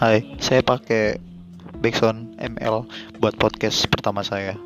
Hai, saya pakai Backsound ML buat podcast pertama saya.